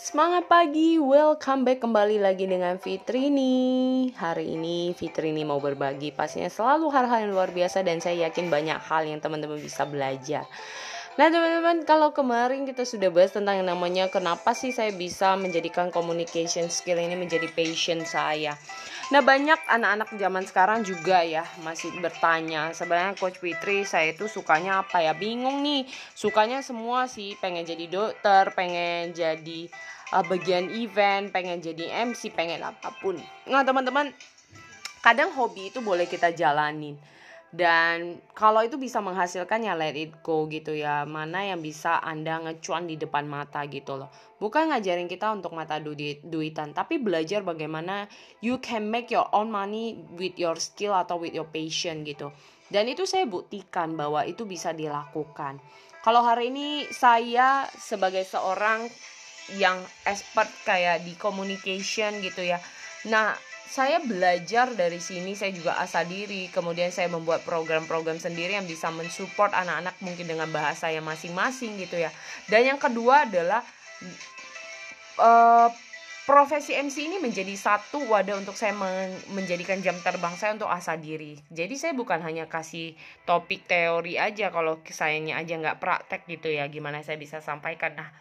Semangat pagi, welcome back kembali lagi dengan Fitrini. Hari ini Fitrini mau berbagi pastinya selalu hal-hal yang luar biasa dan saya yakin banyak hal yang teman-teman bisa belajar Nah teman-teman kalau kemarin kita sudah bahas tentang yang namanya kenapa sih saya bisa menjadikan communication skill ini menjadi passion saya? Nah banyak anak-anak zaman sekarang juga ya masih bertanya. Sebenarnya Coach Fitri saya itu sukanya apa ya? Bingung nih. Sukanya semua sih pengen jadi dokter pengen jadi uh, bagian event pengen jadi MC pengen apa pun. Nah teman-teman kadang hobi itu boleh kita jalanin dan kalau itu bisa menghasilkan ya let it go gitu ya. Mana yang bisa anda ngecuan di depan mata gitu loh. Bukan ngajarin kita untuk mata duit duitan tapi belajar bagaimana you can make your own money with your skill atau with your passion gitu. Dan itu saya buktikan bahwa itu bisa dilakukan. Kalau hari ini saya sebagai seorang yang expert kayak di communication gitu ya. Nah saya belajar dari sini saya juga asa diri kemudian saya membuat program-program sendiri yang bisa mensupport anak-anak mungkin dengan bahasa yang masing-masing gitu ya dan yang kedua adalah uh, profesi MC ini menjadi satu wadah untuk saya men menjadikan jam terbang saya untuk asa diri. Jadi saya bukan hanya kasih topik teori aja kalau sayangnya aja nggak praktek gitu ya gimana saya bisa sampaikan. Nah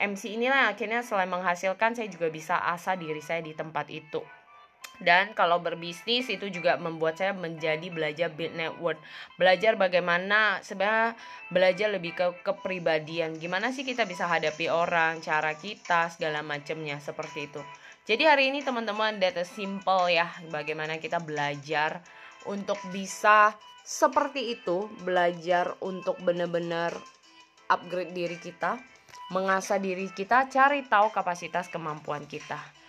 MC inilah akhirnya selain menghasilkan saya juga bisa asa diri saya di tempat itu dan kalau berbisnis itu juga membuat saya menjadi belajar build network. Belajar bagaimana sebenarnya belajar lebih ke kepribadian. Gimana sih kita bisa hadapi orang cara kita segala macamnya seperti itu. Jadi hari ini teman-teman that simple ya bagaimana kita belajar untuk bisa seperti itu belajar untuk benar-benar upgrade diri kita mengasah diri kita cari tahu kapasitas kemampuan kita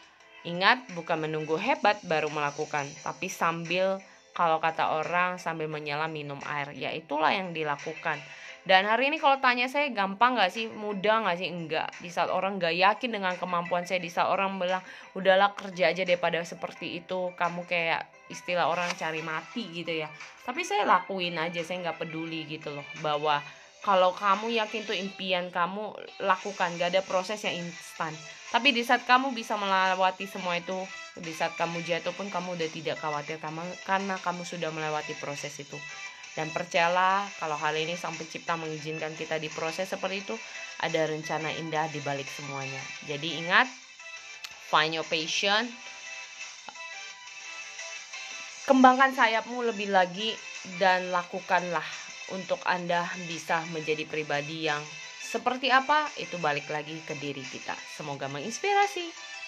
Ingat, bukan menunggu hebat baru melakukan, tapi sambil kalau kata orang sambil menyelam minum air, ya itulah yang dilakukan. Dan hari ini kalau tanya saya gampang gak sih, mudah gak sih? Enggak. Di saat orang gak yakin dengan kemampuan saya, di saat orang bilang udahlah kerja aja daripada seperti itu, kamu kayak istilah orang cari mati gitu ya. Tapi saya lakuin aja, saya nggak peduli gitu loh, bahwa kalau kamu yakin tuh impian kamu lakukan, gak ada proses yang instan tapi di saat kamu bisa melewati semua itu, di saat kamu jatuh pun kamu udah tidak khawatir kamu karena kamu sudah melewati proses itu. Dan percayalah kalau hal ini sang pencipta mengizinkan kita di proses seperti itu, ada rencana indah di balik semuanya. Jadi ingat, find your passion, kembangkan sayapmu lebih lagi dan lakukanlah untuk Anda bisa menjadi pribadi yang seperti apa? Itu balik lagi ke diri kita. Semoga menginspirasi.